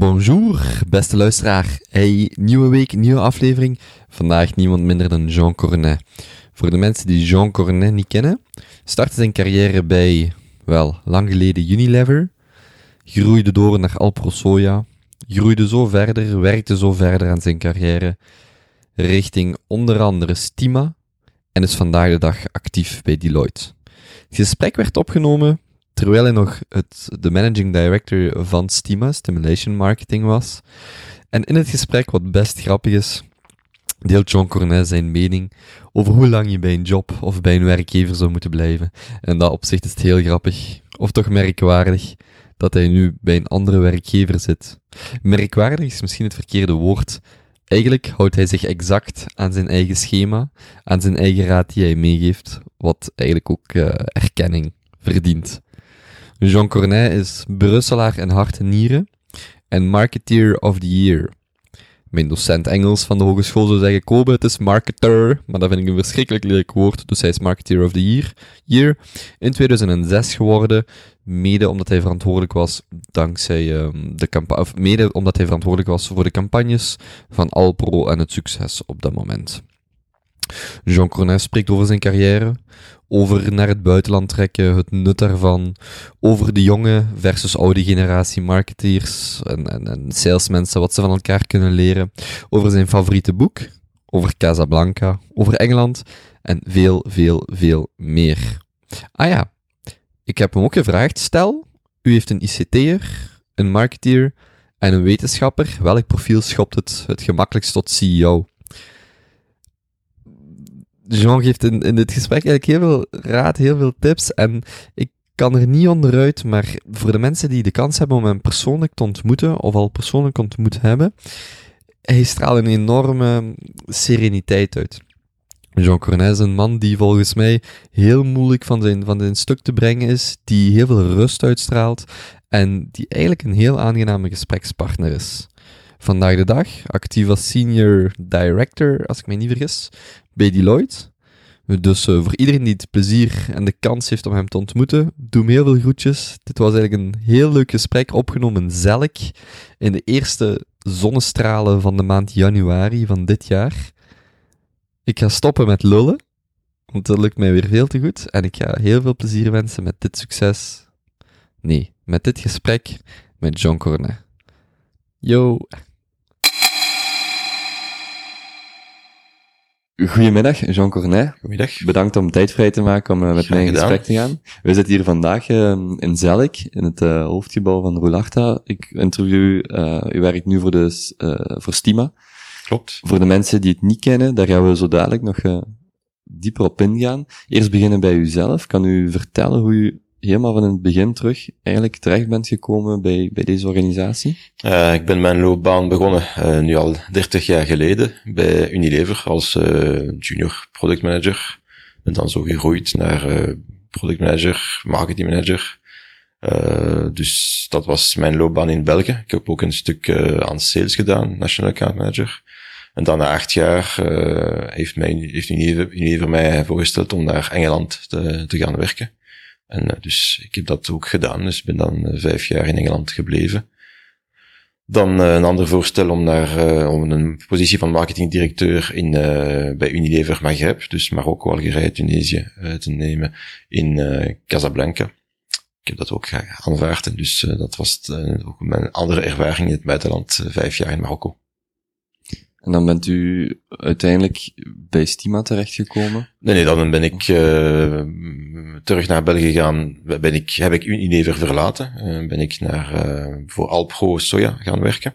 Bonjour, beste luisteraar. Hey, nieuwe week, nieuwe aflevering. Vandaag niemand minder dan Jean Cornet. Voor de mensen die Jean Cornet niet kennen, startte zijn carrière bij, wel, lang geleden Unilever. Groeide door naar Alpro Soja. Groeide zo verder, werkte zo verder aan zijn carrière. Richting onder andere Stima. En is vandaag de dag actief bij Deloitte. Het gesprek werd opgenomen terwijl hij nog het, de managing director van Stima, Stimulation Marketing, was. En in het gesprek, wat best grappig is, deelt John Cornet zijn mening over hoe lang je bij een job of bij een werkgever zou moeten blijven. En dat op zich is het heel grappig, of toch merkwaardig, dat hij nu bij een andere werkgever zit. Merkwaardig is misschien het verkeerde woord. Eigenlijk houdt hij zich exact aan zijn eigen schema, aan zijn eigen raad die hij meegeeft, wat eigenlijk ook uh, erkenning verdient. Jean Cornet is Brusselaar in hart en nieren en Marketeer of the Year. Mijn docent Engels van de hogeschool zou zeggen, Kobe, het is marketer, maar dat vind ik een verschrikkelijk lelijk woord, dus hij is Marketeer of the Year. year in 2006 geworden, mede omdat hij verantwoordelijk was dankzij um, de campagne, mede omdat hij verantwoordelijk was voor de campagnes van Alpro en het succes op dat moment. Jean Cornet spreekt over zijn carrière, over naar het buitenland trekken, het nut daarvan, over de jonge versus oude generatie marketeers en, en, en salesmensen, wat ze van elkaar kunnen leren, over zijn favoriete boek, over Casablanca, over Engeland en veel, veel, veel meer. Ah ja, ik heb hem ook gevraagd, stel, u heeft een ICT'er, een marketeer en een wetenschapper, welk profiel schopt het het gemakkelijkst tot CEO? Jean geeft in, in dit gesprek eigenlijk heel veel raad, heel veel tips. En ik kan er niet onderuit, maar voor de mensen die de kans hebben om hem persoonlijk te ontmoeten, of al persoonlijk ontmoet hebben, hij straalt een enorme sereniteit uit. Jean Cornet is een man die volgens mij heel moeilijk van zijn, van zijn stuk te brengen is, die heel veel rust uitstraalt en die eigenlijk een heel aangename gesprekspartner is. Vandaag de dag actief als senior director, als ik mij niet vergis, bij Deloitte. Dus uh, voor iedereen die het plezier en de kans heeft om hem te ontmoeten, doe hem heel veel groetjes. Dit was eigenlijk een heel leuk gesprek, opgenomen zelk in de eerste zonnestralen van de maand januari van dit jaar. Ik ga stoppen met lullen, want dat lukt mij weer veel te goed. En ik ga heel veel plezier wensen met dit succes. Nee, met dit gesprek met John Cornet. Yo! Goedemiddag, Jean Cornet. Goedemiddag. Bedankt om tijd vrij te maken om uh, met mij in gesprek te gaan. We zitten hier vandaag uh, in Zelk, in het uh, hoofdgebouw van Roulachta. Ik interview, u werkt nu voor, de, voor Stima. Klopt. Voor de mensen die het niet kennen, daar gaan we zo dadelijk nog dieper op ingaan. Eerst beginnen bij uzelf. Kan u vertellen hoe u helemaal van het begin terug eigenlijk terecht bent gekomen bij, bij deze organisatie? Uh, ik ben mijn loopbaan begonnen uh, nu al 30 jaar geleden bij Unilever als uh, junior product manager. En dan zo gegroeid naar product manager, marketing manager. dus dat was mijn loopbaan in België. Ik heb ook een stuk aan sales gedaan, national account manager. En dan na acht jaar heeft, mij, heeft Unilever, Unilever mij voorgesteld om naar Engeland te, te gaan werken. En uh, dus ik heb dat ook gedaan. Dus ik ben dan uh, vijf jaar in Engeland gebleven. Dan uh, een ander voorstel om naar om een positie van marketingdirecteur in, bij Unilever Maghreb, dus Marokko, Algerije, Tunesië, te nemen in Casablanca. Ik heb dat ook aanvaard en dus dat was ook mijn andere ervaring in het buitenland, vijf jaar in Marokko. En dan bent u uiteindelijk bij Stima terechtgekomen? Nee, nee, dan ben ik uh, terug naar België gegaan. Ben ik, heb ik Unilever verlaten. Uh, ben ik naar, uh, voor Alpro Soja gaan werken.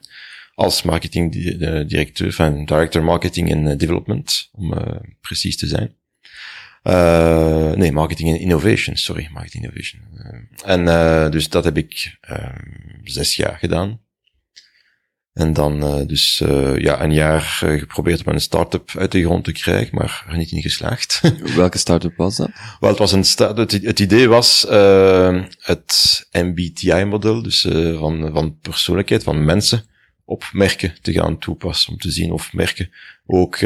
Als marketingdirecteur, van director marketing en development, om precies te zijn. nee, marketing en innovation, sorry, marketing innovation. en dus dat heb ik zes jaar gedaan. En dan uh, dus uh, ja, een jaar uh, geprobeerd om een start-up uit de grond te krijgen, maar er niet in geslaagd. Welke start-up was dat? Wel, het was een start het, het idee was het MBTI-model, dus van, van persoonlijkheid, van mensen, op merken te gaan toepassen, om te zien of merken ook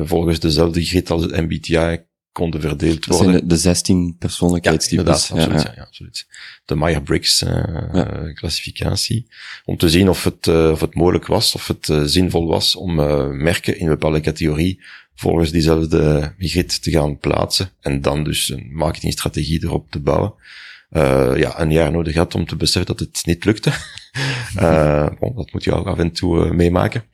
volgens dezelfde grid als het MBTI konden verdeeld worden. zijn de, de 16 persoonlijkheidstypes. inderdaad, absoluut, ja, ja, ja, absoluut. De Myers-Briggs Ja. eh, klassificatie. Om te zien of het, eh, of het mogelijk was, of het eh, zinvol was om eh, merken in een bepaalde categorie volgens diezelfde grid te gaan plaatsen. En dan dus een marketingstrategie erop te bouwen. Ja, een jaar nodig had om te beseffen dat het niet lukte. Bon, dat moet je ook af en toe meemaken.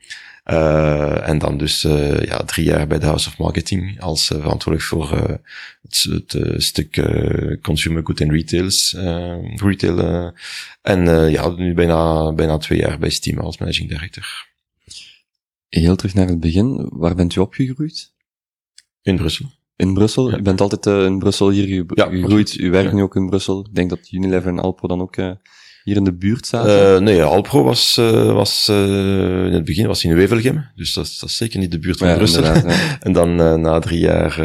Eh, en dan dus eh, ja, drie jaar bij de House of Marketing als eh, verantwoordelijk voor het, het stuk consumer good and retails, retail. en ja, nu bijna, bijna twee jaar bij Steam als managing director Heel terug naar het begin. Waar bent u opgegroeid? in Brussel. In Brussel? Ja. U bent altijd in Brussel hier ge- Ja, gegroeid. absoluut. U werkt Ja. nu ook in Brussel. Ik denk dat Unilever en Alpro dan ook hier in de buurt zaten. Eh, nee, Alpro was, eh, was eh, in het begin was in Wevelgem, dus dat is, dat is zeker niet de buurt van Ja, Brussel. ja. En dan na drie jaar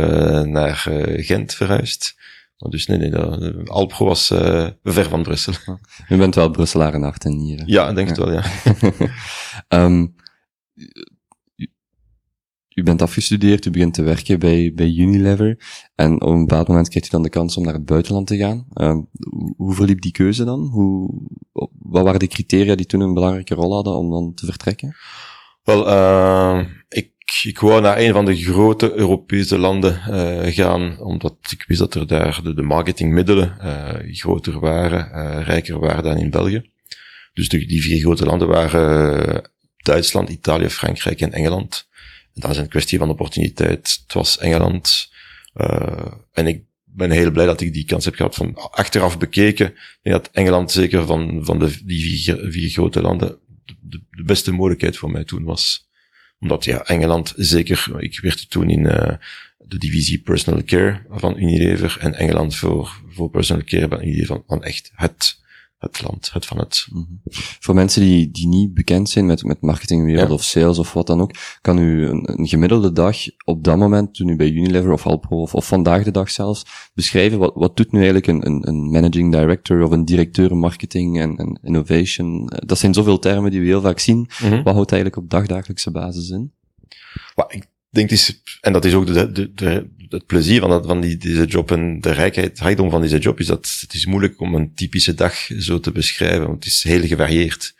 naar Gent verhuisd. Maar Dus nee, nee, dat, Alpro was ver van Brussel. U bent wel Brusselaar in hart en nieren. Ja, denk het wel, ja. Ehm, u, u bent afgestudeerd, u begint te werken bij, bij Unilever. En op een bepaald moment krijgt u dan de kans om naar het buitenland te gaan. Ehm, hoe, verliep die keuze dan? Hoe, wat waren de criteria die toen een belangrijke rol hadden om dan te vertrekken? Wel, eh, ik, ik wou naar een van de grote Europese landen eh, gaan, omdat ik wist dat er daar de, de marketingmiddelen eh, groter waren, eh, rijker waren dan in België. Dus de, die vier grote landen waren Duitsland, Italië, Frankrijk en Engeland. Dat is een kwestie van opportuniteit. Het was Engeland. eh, en ik ben heel blij dat ik die kans heb gehad van achteraf bekeken. Ik dat Engeland zeker van, van de, die vier, vier grote landen de, de beste mogelijkheid voor mij toen was. Omdat ja, Engeland zeker, ik werkte toen in uh, de divisie personal care van Unilever en Engeland voor, voor personal care van Unilever van, van echt het, het land, het van het. Mm -hmm. Voor mensen die, die niet bekend zijn met, met marketingwereld ja. of sales of wat dan ook, kan u een, een, gemiddelde dag op dat moment, toen u bij Unilever of Alpro of, of vandaag de dag zelfs, beschrijven wat, wat doet nu eigenlijk een, een, een managing director of een directeur marketing en, en innovation? Dat zijn zoveel termen die we heel vaak zien. Mm -hmm. Wat houdt eigenlijk op dagdagelijkse basis in? Ik denk, is, en dat is ook de, de, de, het plezier van, dat, van die, deze job en de rijkheid, rijkdom van deze job is dat het is moeilijk om een typische dag zo te beschrijven, want het is heel gevarieerd.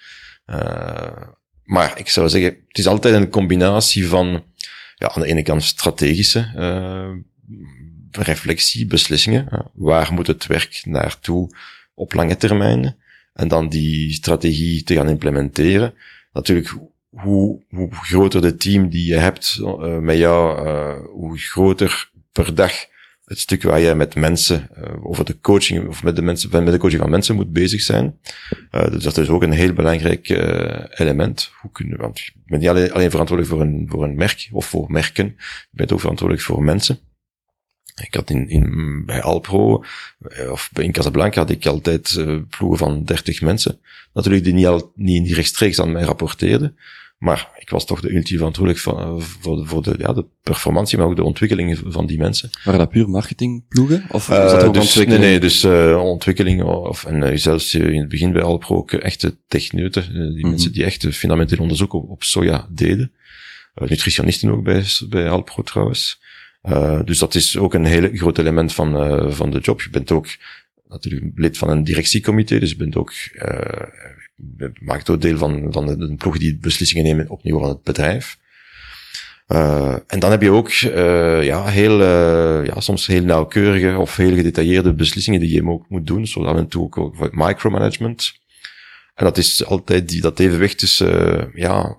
Uh, maar ik zou zeggen, het is altijd een combinatie van, ja, aan de ene kant strategische uh, reflectie, beslissingen. Uh, waar moet het werk naartoe op lange termijn? En dan die strategie te gaan implementeren. Natuurlijk, hoe, hoe groter de team die je hebt uh, met jou, uh, hoe groter per dag het stuk waar je met mensen uh, over de coaching of met de mensen met de coaching van mensen moet bezig zijn. dus dat is ook een heel belangrijk element. Hoe kunnen want je bent niet alleen, alleen verantwoordelijk voor een voor een merk of voor merken, je bent ook verantwoordelijk voor mensen. Ik had in, in, bij Alpro, of in Casablanca had ik altijd ploegen van 30 mensen. Natuurlijk die niet, al, niet rechtstreeks aan mij rapporteerden. Maar ik was toch de ultieme verantwoordelijk van, voor, de, voor de, ja, de performantie, maar ook de ontwikkeling van die mensen. Waren dat puur marketingploegen? Of uh, dat ook dus, ontwikkeling? Nee, nee, dus uh, ontwikkeling, of, en uh, zelfs in het begin bij Alpro ook echte techneuten, die mm -hmm. mensen die echt fundamenteel onderzoek op, op soja deden. nutritionisten ook bij, bij Alpro trouwens. Uh, dus dat is ook een heel groot element van, uh, van de job. Je bent ook natuurlijk lid van een directiecomité, dus je bent ook, uh, maakt ook deel van, van de, ploeg die beslissingen nemen op niveau van het bedrijf. en dan heb je ook, ja, heel, ja, soms heel nauwkeurige of heel gedetailleerde beslissingen die je ook moet doen, zoals af en toe ook, ook micromanagement. En dat is altijd die, dat evenwicht tussen, ja,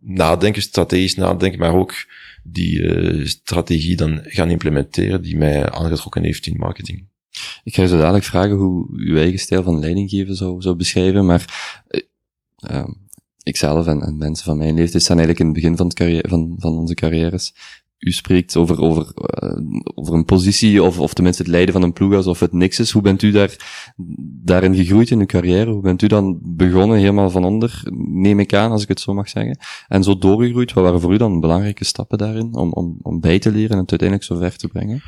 nadenken, strategisch nadenken, maar ook die uh, strategie dan gaan implementeren die mij aangetrokken heeft in marketing. Ik ga je zo dadelijk vragen hoe uw eigen stijl van leidinggeven zou, zou beschrijven, maar uh, ikzelf en, en mensen van mijn leeftijd staan eigenlijk in het begin van, het carrière, van, van onze carrières. U spreekt over, over, uh, over een positie of, of tenminste het leiden van een ploeg alsof het niks is. Hoe bent u daar, daarin gegroeid in uw carrière? Hoe bent u dan begonnen helemaal van onder, neem ik aan, als ik het zo mag zeggen? En zo doorgegroeid, wat waren voor u dan belangrijke stappen daarin om, om, om bij te leren en het uiteindelijk zo ver te brengen?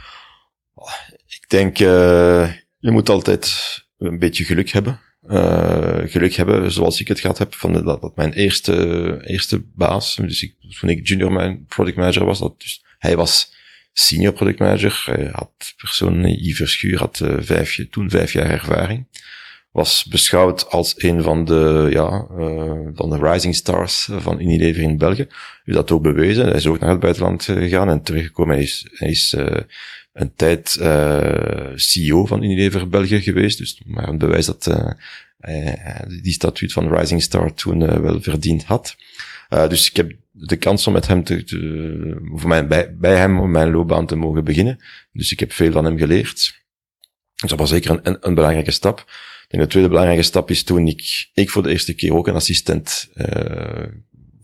Denk, uh, je moet altijd een beetje geluk hebben. Uh, geluk hebben, zoals ik het gehad heb, van dat, dat mijn eerste, eerste baas, dus ik, toen ik junior product manager was, dat dus, hij was senior product manager. Hij had persoon, Yves Verschuur, had uh, vijf, toen vijf jaar ervaring. Was beschouwd als een van de, ja, uh, van de rising stars van Unilever in België. Hij dat ook bewezen. Hij is ook naar het buitenland gegaan en teruggekomen. Hij is, hij is een tijd CEO van Unilever België geweest. Dus maar een bewijs dat hij die statuut van rising star toen wel verdiend had. dus ik heb de kans om met hem te, te bij, bij hem om mijn loopbaan te mogen beginnen. Dus ik heb veel van hem geleerd. Dus dat was zeker een, een, belangrijke stap. Ik de tweede belangrijke stap is toen ik, ik voor de eerste keer ook een assistent uh,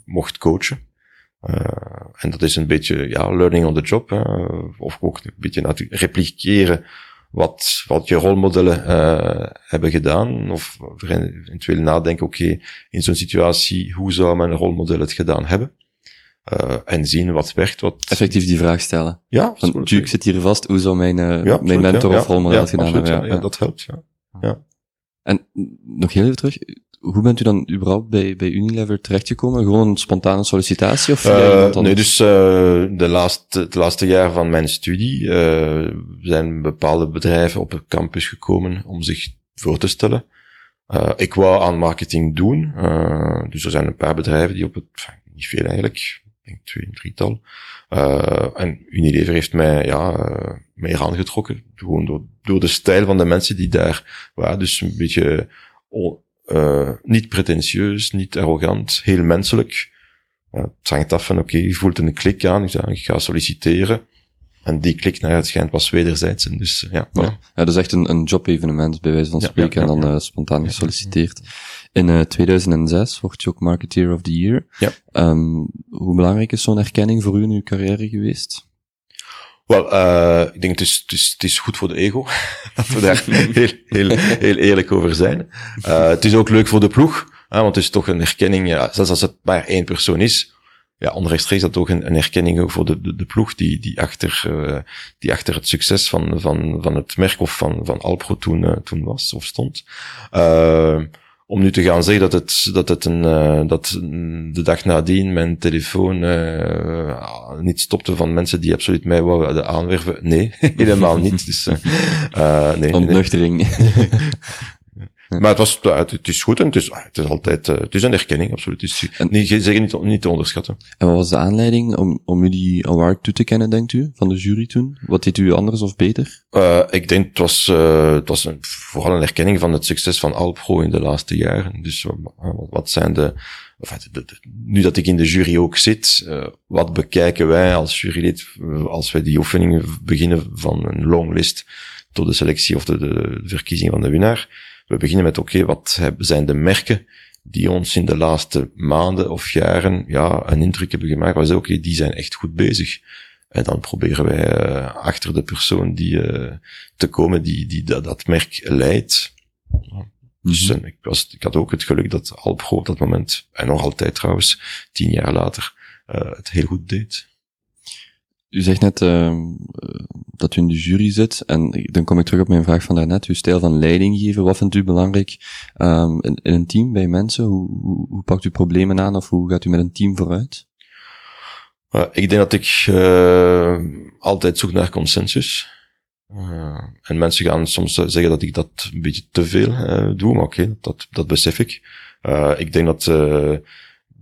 mocht coachen. Uh, en dat is een beetje, ja, learning on the job. Of ook een beetje repliceren wat, wat je rolmodellen uh, hebben gedaan. Of eventueel nadenken, oké, okay, in zo'n situatie, hoe zou mijn rolmodel het gedaan hebben? Uh, en zien wat werkt, wat... Effectief die vraag stellen. Ja, Van, ik zit hier vast, hoe zou mijn, uh, ja, mijn mentor ja, of rolmodel het gedaan absoluut, hebben? Ja, dat helpt, ja. ja. En nog heel even terug, hoe bent u dan überhaupt bij, bij Unilever terechtgekomen? Gewoon een spontane sollicitatie of uh, Nee, dus uh, de, laatste, het laatste jaar van mijn studie uh, zijn bepaalde bedrijven op het campus gekomen om zich voor te stellen. Ik wou aan marketing doen, dus er zijn een paar bedrijven die op het, niet veel eigenlijk, ik denk twee, drietal. Uh, en Unilever heeft mij, ja, meer aangetrokken. Gewoon door, door de stijl van de mensen die daar waren. Dus een beetje uh, niet pretentieus, niet arrogant, heel menselijk. Uh, het hangt af van, oké, okay, je voelt een klik aan, ik, zeg, ik ga solliciteren. En die klik naar het schijnt was wederzijds. En dus, ja, ja. ja. dat is echt een, een job-evenement, bij wijze van spreken, ja, ja, en dan uh, spontaan gesolliciteerd. In uh, 2006 word je ook Marketeer of the Year. Ja. Um, hoe belangrijk is zo'n erkenning voor u in uw carrière geweest? Wel, uh, ik denk het is, het, is, het is goed voor de ego. dat we daar heel, heel, heel eerlijk over zijn. Uh, het is ook leuk voor de ploeg, hè, want het is toch een erkenning, ja, zelfs als het maar één persoon is. Ja, onrechtstreeks dat ook een, een ook voor de, de, ploeg die, die, achter, uh, die achter het succes van, van, van het merk of van, van Alpro toen, toen was of stond om nu te gaan zeggen dat het, dat het een, uh, dat de dag nadien mijn telefoon uh, niet stopte van mensen die absoluut mij wouden aanwerven. Nee, helemaal niet. Dus, uh, nee, Ontnuchtering. Nee. Maar het, was, het is goed en het is, het is altijd, het is een erkenning, absoluut. Het is en, niet, zeker niet, niet te onderschatten. En wat was de aanleiding om, om u die award toe te kennen, denkt u, van de jury toen? Wat deed u anders of beter? Uh, ik denk, het was, uh, het was een, vooral een erkenning van het succes van Alpro in de laatste jaren. Dus wat zijn de, enfin, de, de, nu dat ik in de jury ook zit, wat bekijken wij als jurylid als wij die oefeningen beginnen van een longlist tot de selectie of de, de verkiezing van de winnaar? We beginnen met, oké, okay, wat zijn de merken die ons in de laatste maanden of jaren ja, een indruk hebben gemaakt. We zeggen, oké, okay, die zijn echt goed bezig. En dan proberen wij uh, achter de persoon die uh, te komen die, die dat, dat merk leidt. Dus mm -hmm. ik, was, ik had ook het geluk dat Alpro op dat moment, en nog altijd trouwens, tien jaar later, uh, het heel goed deed. U zegt net uh, dat u in de jury zit, en dan kom ik terug op mijn vraag van daarnet, uw stijl van leiding geven. Wat vindt u belangrijk um, in, een team, bij mensen? Hoe, hoe, pakt u problemen aan, of hoe gaat u met een team vooruit? Ik denk dat ik uh, altijd zoek naar consensus. Uh, en mensen gaan soms zeggen dat ik dat een beetje te veel doe, maar oké, dat, dat besef ik. ik denk dat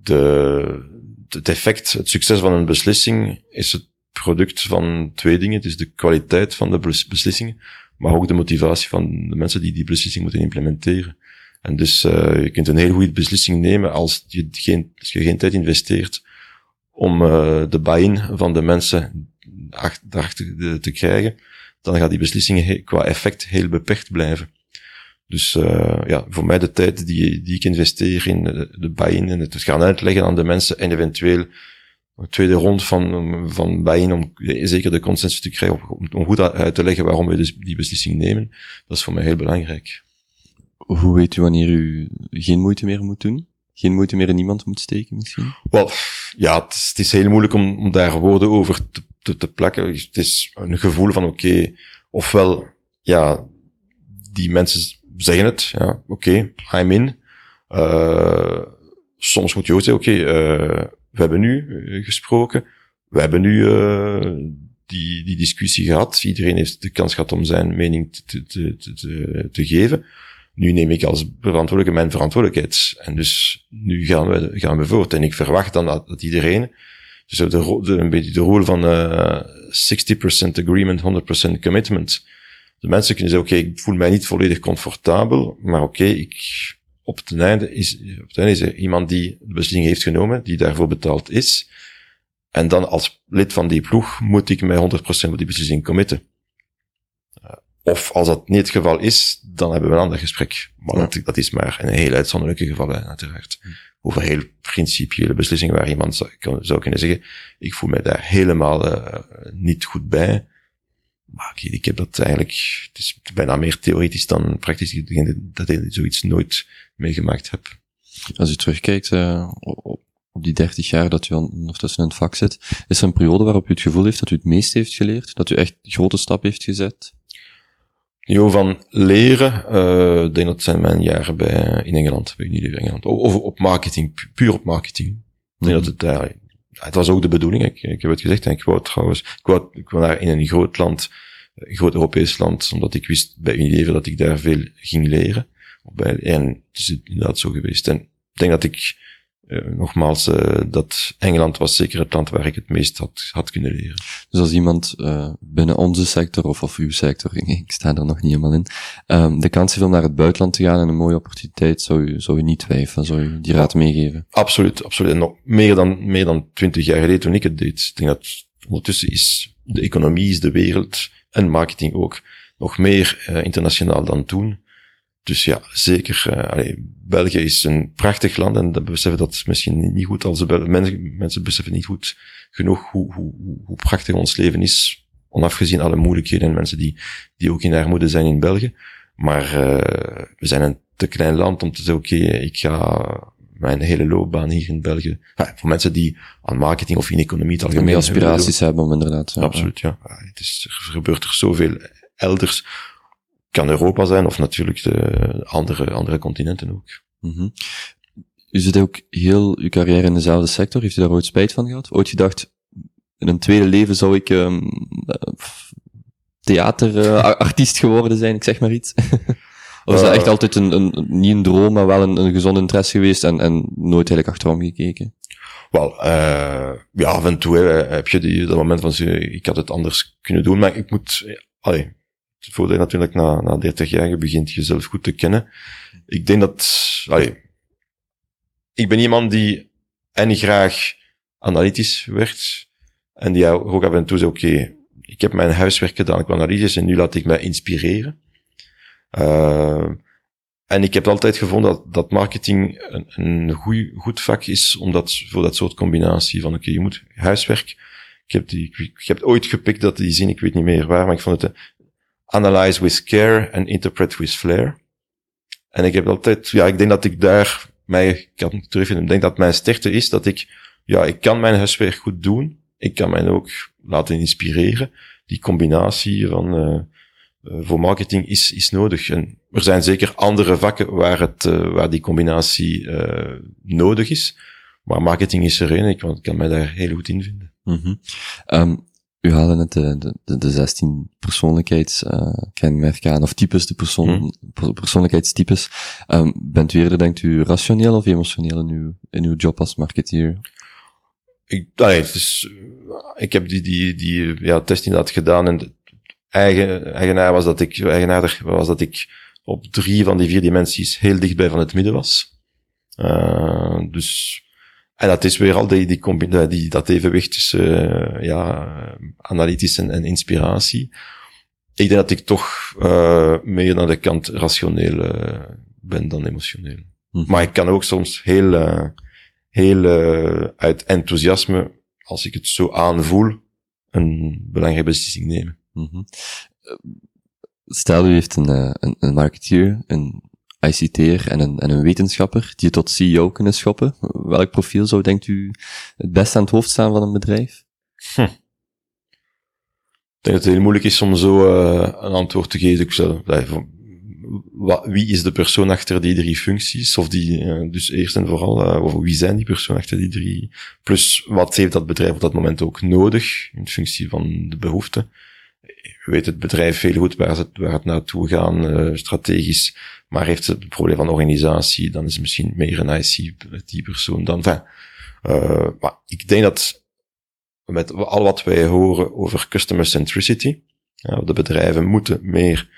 de, het effect, het succes van een beslissing is het product van twee dingen. Het is de kwaliteit van de beslissingen, maar ook de motivatie van de mensen die die beslissing moeten implementeren. En dus uh, je kunt een heel goede beslissing nemen als je geen, als je geen tijd investeert om uh, de buy-in van de mensen daarachter te krijgen, dan gaat die beslissing qua effect heel beperkt blijven. Dus uh, ja, voor mij de tijd die, die ik investeer in de, buy-in en het gaan uitleggen aan de mensen en eventueel tweede rond van, van bijeen om zeker de consensus te krijgen, om, om goed uit te leggen waarom we dus die beslissing nemen. Dat is voor mij heel belangrijk. Hoe weet u wanneer u geen moeite meer moet doen? Geen moeite meer in iemand moet steken misschien? Wel, ja, het is, het is heel moeilijk om, om, daar woorden over te, te, te plakken. Het is een gevoel van oké, okay, ofwel, ja, die mensen zeggen het, ja, oké, okay, I'm in. Uh, soms moet je ook zeggen, oké, okay, uh, we hebben nu uh, gesproken, we hebben nu uh, die, die discussie gehad. Iedereen heeft de kans gehad om zijn mening te, te, te, te, geven. Nu neem ik als verantwoordelijke mijn verantwoordelijkheid. En dus nu gaan we, gaan we voort. En ik verwacht dan dat, iedereen, dus de, de, een beetje de rol van uh, 60% agreement, 100% commitment. De mensen kunnen zeggen, oké, ik voel mij niet volledig comfortabel, maar oké, ik, op het einde is, op het einde is er iemand die de beslissing heeft genomen, die daarvoor betaald is. En dan als lid van die ploeg moet ik mij 100% op die beslissing committen. Of als dat niet het geval is, dan hebben we een ander gesprek. Maar dat, dat, is maar een heel uitzonderlijke geval, uiteraard. Over heel principiële beslissingen waar iemand zou, zou kunnen zeggen, ik voel mij daar helemaal uh, niet goed bij. Maar ik, ik heb dat eigenlijk, het is bijna meer theoretisch dan praktisch, dat ik zoiets nooit meegemaakt heb. Als u terugkijkt uh, op, die dertig jaar dat u ondertussen in het vak zit, is er een periode waarop u het gevoel heeft dat u het meest heeft geleerd? Dat u echt grote stap heeft gezet? niveau van leren, uh, denk dat zijn mijn jaren bij, in Engeland, bij Unilever Engeland. Of op marketing, puur op marketing. Ik denk dat het daar, het was ook de bedoeling, ik, ik heb het gezegd, en ik wou trouwens, ik wou, ik wou daar in een groot land, een groot Europees land, omdat ik wist bij Unilever dat ik daar veel ging leren. En het is inderdaad zo geweest. En ik denk dat ik uh, nogmaals, uh, dat Engeland was zeker het land waar ik het meest had, had kunnen leren. Dus als iemand uh, binnen onze sector, of, of uw sector, ik sta er nog niet helemaal in, um, de kans heeft om naar het buitenland te gaan en een mooie opportuniteit, zou u, zou u niet twijfelen, zou u die raad meegeven? Absoluut, absoluut. En nog meer dan, meer dan twintig jaar geleden toen ik het deed. Ik denk dat ondertussen is de economie, is de wereld en marketing ook nog meer internationaal dan toen. Dus ja, zeker. Uh, allee, België is een prachtig land en dat beseffen dat misschien niet goed als de mensen, mensen beseffen niet goed genoeg hoe, hoe, hoe prachtig ons leven is. Onafgezien alle moeilijkheden en mensen die, die ook in armoede zijn in België. Maar uh, we zijn een te klein land om te zeggen, oké, okay, ik ga mijn hele loopbaan hier in België. Ja, voor mensen die aan marketing of in economie het algemeen... Meer aspiraties hebben om inderdaad. Ja, Absoluut, ja. ja. Het is, er gebeurt er zoveel elders kan Europa zijn of natuurlijk de andere, andere continenten ook. Mm -hmm. U zit ook heel uw carrière in dezelfde sector. Heeft u daar ooit spijt van gehad? Ooit gedacht, in een tweede leven zou ik um, theaterartiest uh, geworden zijn, ik zeg maar iets? of is dat echt altijd een, een, niet een droom, maar wel een, een gezond interesse geweest en, en nooit eigenlijk achterom gekeken? Wel, uh, ja, af en toe heb je die, dat moment van, ik had het anders kunnen doen, maar ik moet, allee, het voordeel natuurlijk na, na 30 jaar, je begint jezelf goed te kennen. Ik denk dat, allee, ik ben iemand die en graag analytisch werd, en die ook af en toe zei, oké, ik heb mijn huiswerk gedaan qua analytisch en nu laat ik mij inspireren. Uh, en ik heb altijd gevonden dat, dat marketing een, een goed vak is omdat, voor dat soort combinatie van, oké, je moet huiswerk, ik heb, die, ik heb ooit gepikt dat die zin, ik weet niet meer waar, maar ik vond het analyze with care en interpret with flair. En ik heb altijd, ja, ik denk dat ik daar mij kan terugvinden. Ik denk dat mijn sterkte is dat ik, ja, ik kan mijn huiswerk goed doen. Ik kan mij ook laten inspireren. Die combinatie van, uh, uh, voor marketing is, is nodig. En er zijn zeker andere vakken waar het, uh, waar die combinatie nodig is. Maar marketing is er een. Ik kan mij daar heel goed in vinden. -hmm. um, u haalde net de, de, de 16 persoonlijkheidskenmerken uh, aan, of types, de persoon, hmm. persoonlijkheidstypes. Um, bent u eerder, denkt u, rationeel of emotioneel in uw, in uw job als marketeer? Ik, allee, dus, ik heb die, die, die ja, test inderdaad gedaan en eigen, eigenaar was dat ik, eigenaardig was dat ik op drie van die vier dimensies heel dichtbij van het midden was. Uh, dus en dat is weer al die, die, die dat evenwicht tussen uh, ja, analytisch en, en, inspiratie. Ik denk dat ik toch uh, meer naar de kant rationeel uh, ben dan emotioneel. Hm. Maar ik kan ook soms heel, heel uit enthousiasme, als ik het zo aanvoel, een belangrijke beslissing nemen. -hmm. Stel, u heeft een, een, een marketeer, een ICT'er en een, en een wetenschapper die tot CEO kunnen schoppen. Welk profiel zou, denkt u, het best aan het hoofd staan van een bedrijf? Hm. Ik denk dat het heel moeilijk is om zo uh, een antwoord te geven. Ik zou, wie is de persoon achter die drie functies? Of die, eh, dus eerst en vooral, eh, of wie zijn die personen achter die drie? Plus, wat heeft dat bedrijf op dat moment ook nodig, in functie van de behoeften? Weet het bedrijf heel goed waar, het, waar het naartoe gaan, eh, strategisch, maar heeft het probleem van organisatie, dan is het misschien meer een IC, die persoon dan. Enfin, eh, maar ik denk dat met al wat wij horen over customer centricity, de bedrijven moeten meer,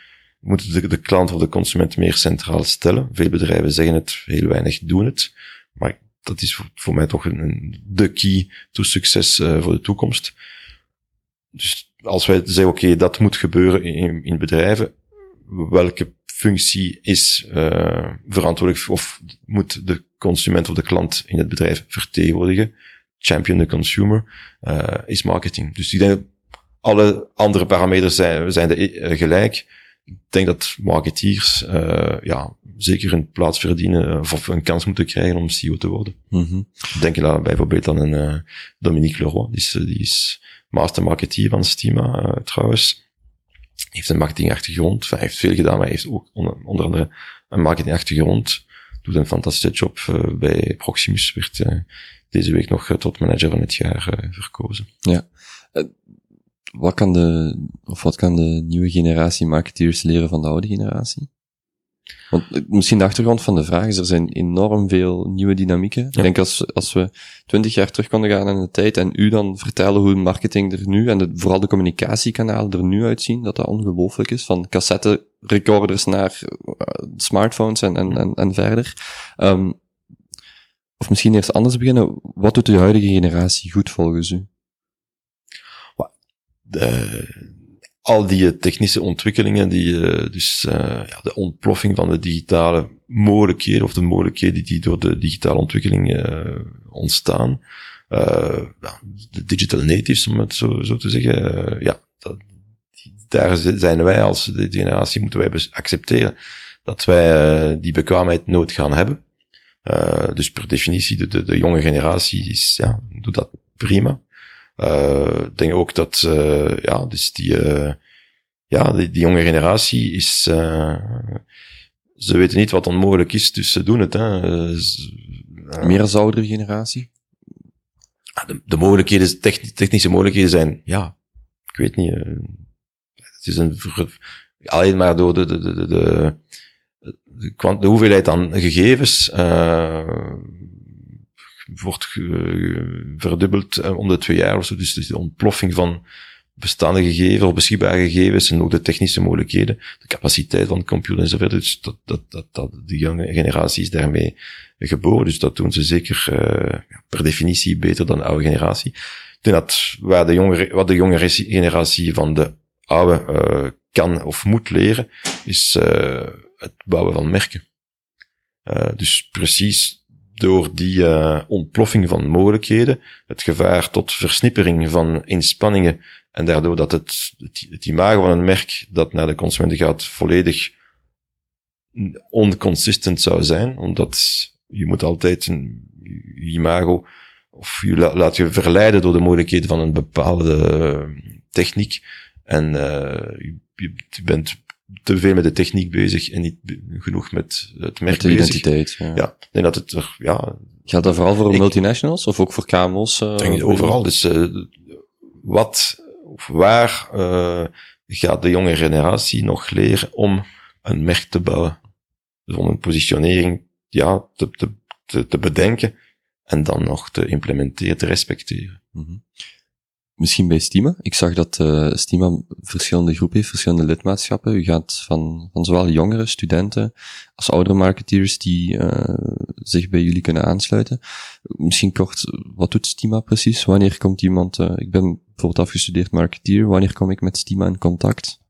moeten de, klant of de consument meer centraal stellen. Veel bedrijven zeggen het, heel weinig doen het. Maar dat is voor, mij toch een, de key to succes uh, voor de toekomst. Dus als wij zeggen, oké, dat moet gebeuren in, in bedrijven, welke functie is uh, verantwoordelijk of moet de consument of de klant in het bedrijf vertegenwoordigen? Champion the consumer uh, is marketing. Dus ik denk alle andere parameters zijn, zijn de, uh, gelijk. Ik denk dat marketeers uh, ja, zeker een plaats verdienen of een kans moeten krijgen om CEO te worden. Mm -hmm. Denk je bijvoorbeeld aan een uh, Dominique Leroy, die is, die is master marketeer van Stima uh, trouwens. Heeft een marketingachtergrond, hij heeft veel gedaan, maar hij heeft ook onder, onder andere een marketingachtergrond. Doet een fantastische job bij Proximus, werd deze week nog tot manager van het jaar verkozen. Ja wat kan de, of wat kan de nieuwe generatie marketeers leren van de oude generatie? Want misschien de achtergrond van de vraag is, er zijn enorm veel nieuwe dynamieken. Ja. Ik denk als, als we twintig jaar terug konden gaan in de tijd en u dan vertellen hoe marketing er nu en de, vooral de communicatiekanalen er nu uitzien, dat dat ongelooflijk is. Van cassette recorders naar uh, smartphones en, en, en, en verder. Um, of misschien eerst anders beginnen. Wat doet de huidige generatie goed volgens u? De, al die technische ontwikkelingen, die, uh, dus ja, de ontploffing van de digitale mogelijkheden, of de mogelijkheden die door de digitale ontwikkeling ontstaan. de digital natives, om het zo, zo te zeggen. ja, daar zijn wij als generatie, moeten wij accepteren dat wij die bekwaamheid nood gaan hebben. dus per definitie, de, de, de jonge generatie is, ja, doet dat prima. Uh, ik denk ook dat, uh, ja, dus die, uh, ja, die, die, jonge generatie is, ze weten niet wat onmogelijk is, dus ze doen het. Hè. Meer als oudere generatie? De, de mogelijkheden, technische mogelijkheden zijn, ja, ik weet niet, het is een, alleen maar door de, de, de, de, de, de, de hoeveelheid aan gegevens, wordt verdubbeld om de twee jaar of zo. Dus de ontploffing van bestaande gegevens of beschikbare gegevens en ook de technische mogelijkheden, de capaciteit van de computer enzovoort. Dus dat, dat, dat, dat, de jonge generatie is daarmee geboren. Dus dat doen ze zeker uh, per definitie beter dan de oude generatie. Ik dat waar de jongere, wat de jongere generatie van de oude kan of moet leren, is het bouwen van merken. dus precies door die uh, ontploffing van mogelijkheden, het gevaar tot versnippering van inspanningen en daardoor dat het, het, het imago van een merk dat naar de consumenten gaat volledig onconsistent zou zijn, omdat je moet altijd een je imago of je laat je verleiden door de mogelijkheden van een bepaalde techniek en uh, je bent te veel met de techniek bezig en niet genoeg met het merk met de bezig. identiteit. Ja. ja, en dat het er, ja. Gaat dat vooral voor ik, multinationals of ook voor KMO's? Uh, denk overal. Dus uh, wat of waar uh, gaat de jonge generatie nog leren om een merk te bouwen? Dus om een positionering ja, te, te, te, te bedenken en dan nog te implementeren, te respecteren. Mm -hmm. Misschien bij Stima. Ik zag dat uh, Stima verschillende groepen heeft, verschillende lidmaatschappen. U gaat van, van zowel jongere studenten als oudere marketeers die uh, zich bij jullie kunnen aansluiten. Misschien kort, wat doet Stima precies? Wanneer komt iemand, uh, ik ben bijvoorbeeld afgestudeerd marketeer, wanneer kom ik met Stima in contact?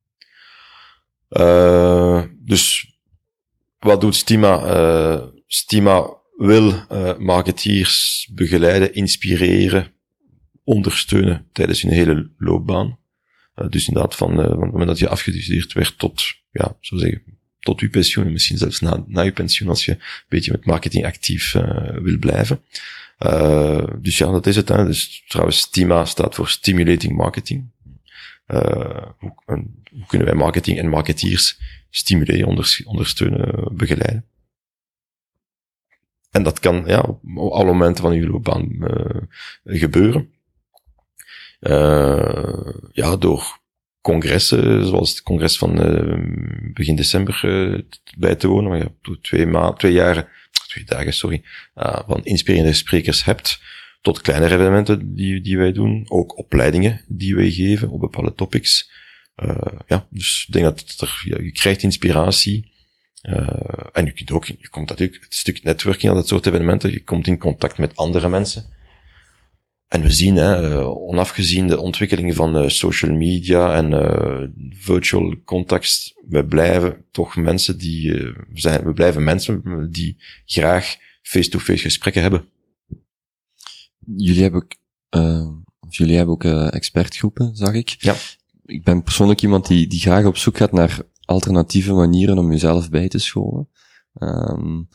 dus wat doet Stima? Stima wil marketeers begeleiden, inspireren, ondersteunen tijdens hun hele loopbaan. Uh, dus inderdaad, van, uh, van het moment dat je afgestudeerd werd tot, ja, zo zeggen, tot uw pensioen, misschien zelfs na, na uw pensioen, als je een beetje met marketing actief uh, wil blijven. dus ja, dat is het. Hè. Dus trouwens, STIMA staat voor Stimulating Marketing. Hoe, hoe, kunnen wij marketing en marketeers stimuleren, onder, ondersteunen, begeleiden. En dat kan ja, op alle momenten van uw loopbaan gebeuren. Uh, ja, door congressen, zoals het congres van begin december bij te wonen, waar je twee, maanden, twee jaren, twee dagen, sorry, van inspirerende sprekers hebt, tot kleinere evenementen die, die wij doen, ook opleidingen die wij geven op bepaalde topics. Ja, dus ik denk dat er, je krijgt inspiratie. En je kunt ook, je komt natuurlijk het stuk netwerking aan dat soort evenementen, je komt in contact met andere mensen. En we zien, hè, uh, onafgezien de ontwikkeling van social media en virtual contacts, we blijven toch mensen die, zijn, we blijven mensen die graag face-to-face -face gesprekken hebben jullie hebben ook, uh, jullie hebben ook expertgroepen, zag ik. Ja. Ik ben persoonlijk iemand die, die graag op zoek gaat naar alternatieve manieren om jezelf bij te scholen. Um,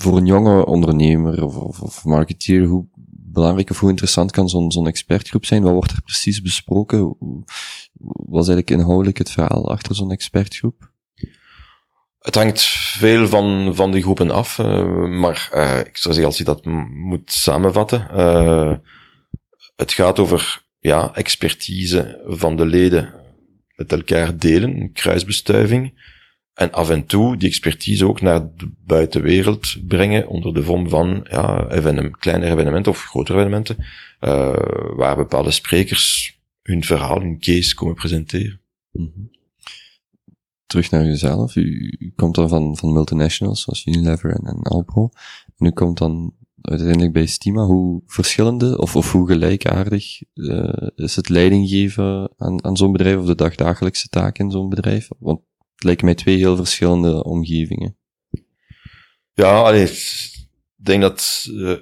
voor een jonge ondernemer of, marketeer, hoe belangrijk of hoe interessant kan zo'n expertgroep zijn? Wat wordt er precies besproken? Wat is eigenlijk inhoudelijk het verhaal achter zo'n expertgroep? Het hangt veel van, van die groepen af, uh, maar uh, ik zou zeggen, als je dat moet samenvatten, uh, het gaat over ja, expertise van de leden met elkaar delen, kruisbestuiving, en af en toe die expertise ook naar de buitenwereld brengen onder de vorm van ja, evenement, kleinere evenementen of grotere evenementen, waar bepaalde sprekers hun verhaal, hun case komen presenteren. -hmm terug naar jezelf. U, komt dan van, van multinationals zoals Unilever en, en Alpro. En u komt dan uiteindelijk bij Stima. Hoe verschillende of, of hoe gelijkaardig uh, is het leiding geven aan, aan zo'n bedrijf of de dagdagelijkse taken in zo'n bedrijf? Want het lijken mij twee heel verschillende omgevingen. Ja, allee, ik denk dat uh,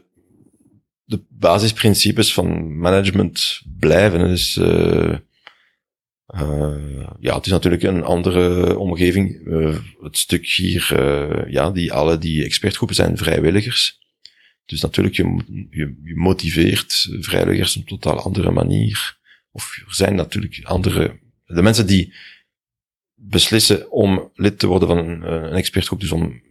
de basisprincipes van management blijven. Dus uh, uh, ja, het is natuurlijk een andere omgeving. Het stuk hier, ja, die, alle die expertgroepen zijn vrijwilligers. Dus natuurlijk, je, je, je motiveert vrijwilligers op een totaal andere manier. Of er zijn natuurlijk andere, de mensen die beslissen om lid te worden van een, een expertgroep, dus om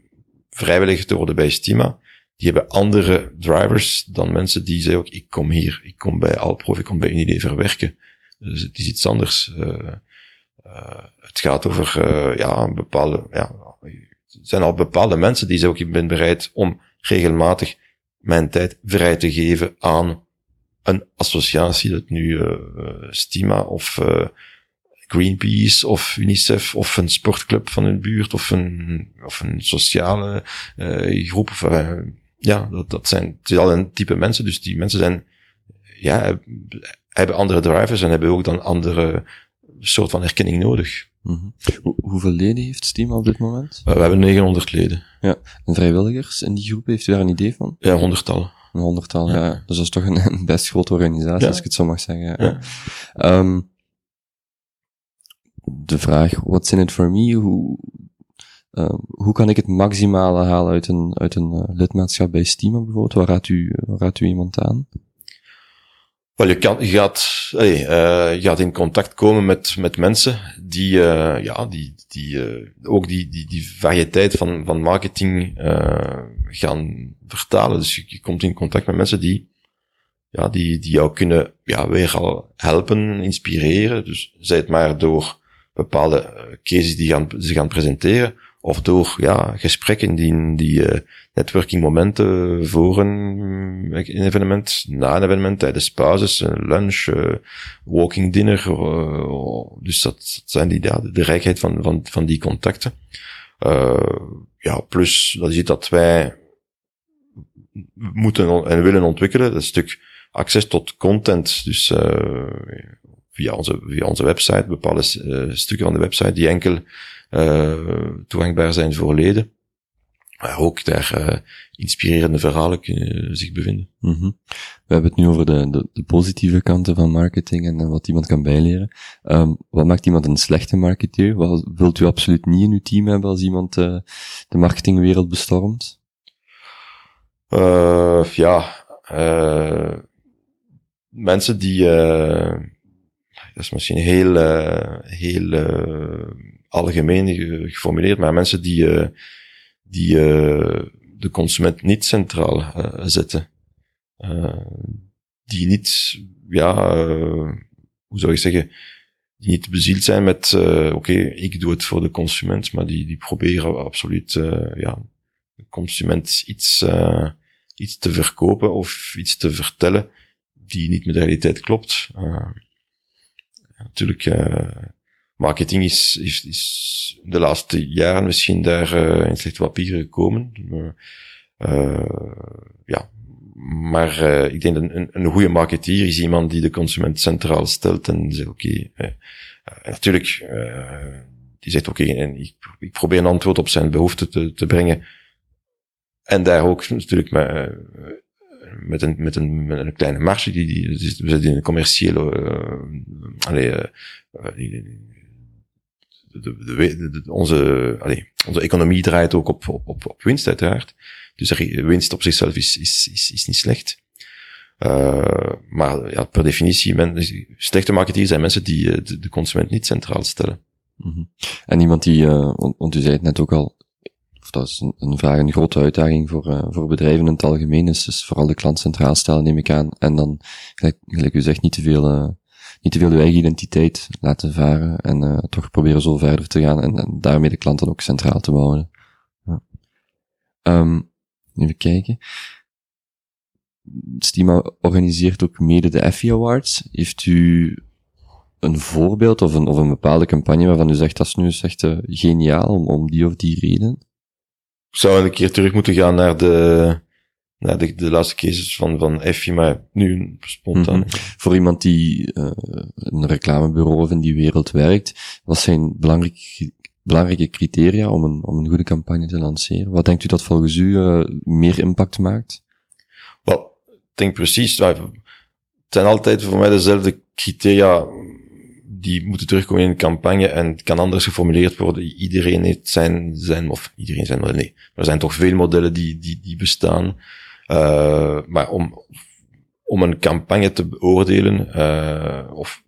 vrijwilliger te worden bij Stima, die hebben andere drivers dan mensen die zeggen ook, ik kom hier, ik kom bij Alprof, ik kom bij Unilever werken. Dus het is iets anders. Uh, uh, het gaat over ja, bepaalde. Ja, zijn al bepaalde mensen die zeggen ook: ik ben bereid om regelmatig mijn tijd vrij te geven aan een associatie, dat nu Stima of Greenpeace of UNICEF of een sportclub van hun buurt of een, of een sociale groep. Of, ja, dat, dat zijn, het is al een type mensen, dus die mensen zijn ja, hebben andere drivers en hebben ook dan andere soort van erkenning nodig. Mm hoeveel leden heeft Steam op dit moment? Uh, we hebben 900 leden. Ja. En vrijwilligers in die groep, heeft u daar een idee van? Ja, honderdtal. Een honderdtal, ja. ja. Dus dat is toch een, een best grote organisatie, ja. als ik het zo mag zeggen. Ja. Um, de vraag, what's in it for me? Hoe, uh, hoe kan ik het maximale halen uit een, uit een uh, lidmaatschap bij Steam bijvoorbeeld? Waar raadt u, waar raadt u iemand aan? Wel, je, kan, je, gaat, hey, uh, je gaat in contact komen met, met mensen die, uh, ja, die, die ook die, die, die variëteit van, van marketing gaan vertalen. Dus je, je, komt in contact met mensen die, ja, die, die jou kunnen ja, weer al helpen, inspireren. Dus zij het maar door bepaalde cases die gaan, ze gaan presenteren, of door ja, gesprekken die, die uh, networking momenten voor een, een, evenement, na een evenement, tijdens pauzes, lunch, walking dinner. Dus dat, zijn die, ja, de rijkheid van, van, van die contacten. ja, plus dat je ziet dat wij moeten en willen ontwikkelen, dat stuk access tot content. Dus via, onze, via onze website, bepaalde stukken van de website die enkel uh, toegankbaar zijn voor leden. Maar ook daar uh, inspirerende verhalen kunnen zich bevinden. Mm -hmm. We hebben het nu over de, de, de, positieve kanten van marketing en wat iemand kan bijleren. Um, wat maakt iemand een slechte marketeer? Wat wilt u absoluut niet in uw team hebben als iemand uh, de marketingwereld bestormt? ja, mensen die dat is misschien heel, uh, heel uh, algemeen geformuleerd, maar mensen die, uh, die de consument niet centraal zetten. die niet, ja, hoe zou ik zeggen, die niet bezield zijn met, oké, ik doe het voor de consument, maar die, die proberen absoluut, ja, de consument iets, iets te verkopen of iets te vertellen die niet met de realiteit klopt. Natuurlijk, uh, marketing is, is, is de laatste jaren misschien daar uh, in slecht papier gekomen. ja, maar ik denk dat een, een goede marketeer is iemand die de consument centraal stelt en zegt oké, natuurlijk, die zegt oké, en ik, ik, probeer een antwoord op zijn behoeften te, te brengen. En daar ook natuurlijk met, met een, met een, met een kleine marge, die, die, we zitten in een commerciële, uh, allee, de, onze, allee, onze economie draait ook op, op, op, op winst uiteraard. Dus winst op zichzelf is, is, is, is niet slecht. Uh, maar ja, per definitie, men, slechte marketeers zijn mensen die de, de consument niet centraal stellen. -hmm. En iemand die, uh, want u zei het net ook al, dat is een, vraag, een grote uitdaging voor, uh, voor bedrijven in het algemeen, dus vooral de klant centraal stellen, neem ik aan. En dan, gelijk, u zegt, niet te veel, uh, niet te veel de eigen identiteit laten varen en uh, toch proberen zo verder te gaan en, en daarmee de klant dan ook centraal te bouwen. Ja. Um, even kijken. Stima organiseert ook mede de Effie Awards. Heeft u een voorbeeld of een, of een bepaalde campagne waarvan u zegt dat is nu echt geniaal om, om die of die reden? Zou een keer terug moeten gaan naar de, naar de, de laatste cases van, van Effie, maar nu spontaan. Mm -hmm. Voor iemand die uh, een reclamebureau of in die wereld werkt, wat zijn belangrijke, belangrijke criteria om een, om een goede campagne te lanceren? Wat denkt u dat volgens u uh, meer impact maakt? Wel, ik denk precies, het zijn altijd voor mij dezelfde criteria die moeten terugkomen in een campagne en het kan anders geformuleerd worden. Iedereen heeft zijn, zijn of iedereen zijn. Nee, er zijn toch veel modellen die, die, die bestaan. Uh, maar om, om een campagne te beoordelen, uh, of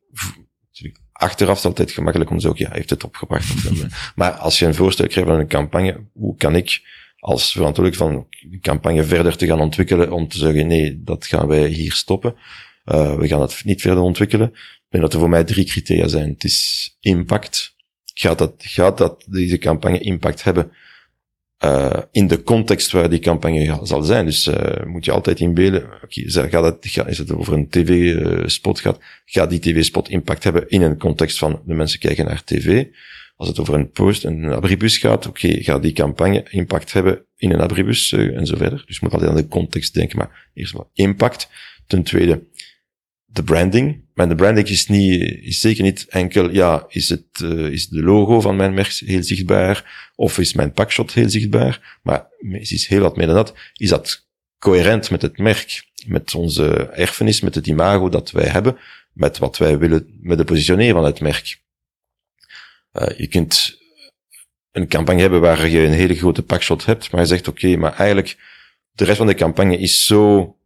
achteraf is het altijd gemakkelijk om te zeggen, ja, heeft het opgebracht. maar als je een voorstel krijgt van een campagne, hoe kan ik als verantwoordelijk van de campagne verder te gaan ontwikkelen om te zeggen, nee, dat gaan wij hier stoppen. Uh, we gaan het niet verder ontwikkelen denk dat er voor mij drie criteria zijn. Het is impact. Gaat dat, gaat dat deze campagne impact hebben uh, in de context waar die campagne zal zijn? Dus uh, moet je altijd inbeelden, okay, gaat het, gaat, is het over een tv-spot gaat, gaat die tv-spot impact hebben in een context van de mensen kijken naar tv? Als het over een post, een abribus gaat, oké, gaat die campagne impact hebben in een abribus en zo verder. Dus je moet altijd aan de context denken, maar eerst maar impact. Ten tweede, de branding. Maar de branding is niet, is zeker niet enkel, ja, is het, uh, is de logo van mijn merk heel zichtbaar? Of is mijn pakshot heel zichtbaar? Maar het is heel wat meer dan dat. Is dat coherent met het merk? Met onze erfenis, met het imago dat wij hebben? Met wat wij willen, met de positioneren van het merk? Uh, je kunt een campagne hebben waar je een hele grote pakshot hebt, maar je zegt, oké, maar eigenlijk, de rest van de campagne is zo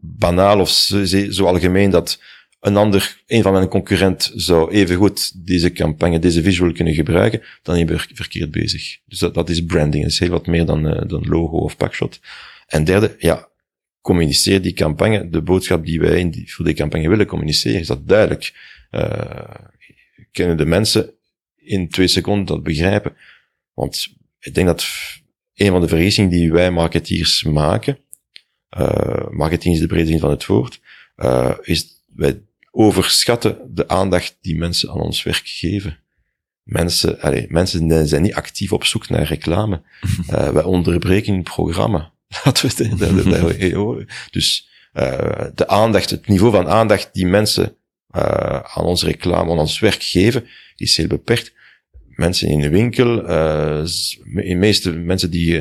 banaal of zo, zo algemeen dat een ander, een van mijn concurrent zou evengoed deze campagne, deze visual kunnen gebruiken, dan ben je verkeerd bezig. Dus dat, dat is branding. Dat is heel wat meer dan, uh, dan logo of packshot. En derde, ja, communiceer die campagne, de boodschap die wij in die, voor die campagne willen communiceren, is dat duidelijk. Uh, kunnen de mensen in twee seconden dat begrijpen? Want ik denk dat een van de vergissingen die wij marketeers maken, uh, marketing is de brede zin van het woord, uh, is wij overschatten de aandacht die mensen aan ons werk geven. Mensen, allez, mensen zijn niet actief op zoek naar reclame. Uh, wij onderbreken het programma. Laten we het Dus de aandacht, het niveau van aandacht die mensen aan ons reclame, aan ons werk geven, is heel beperkt. Mensen in de winkel, uh, de meeste mensen die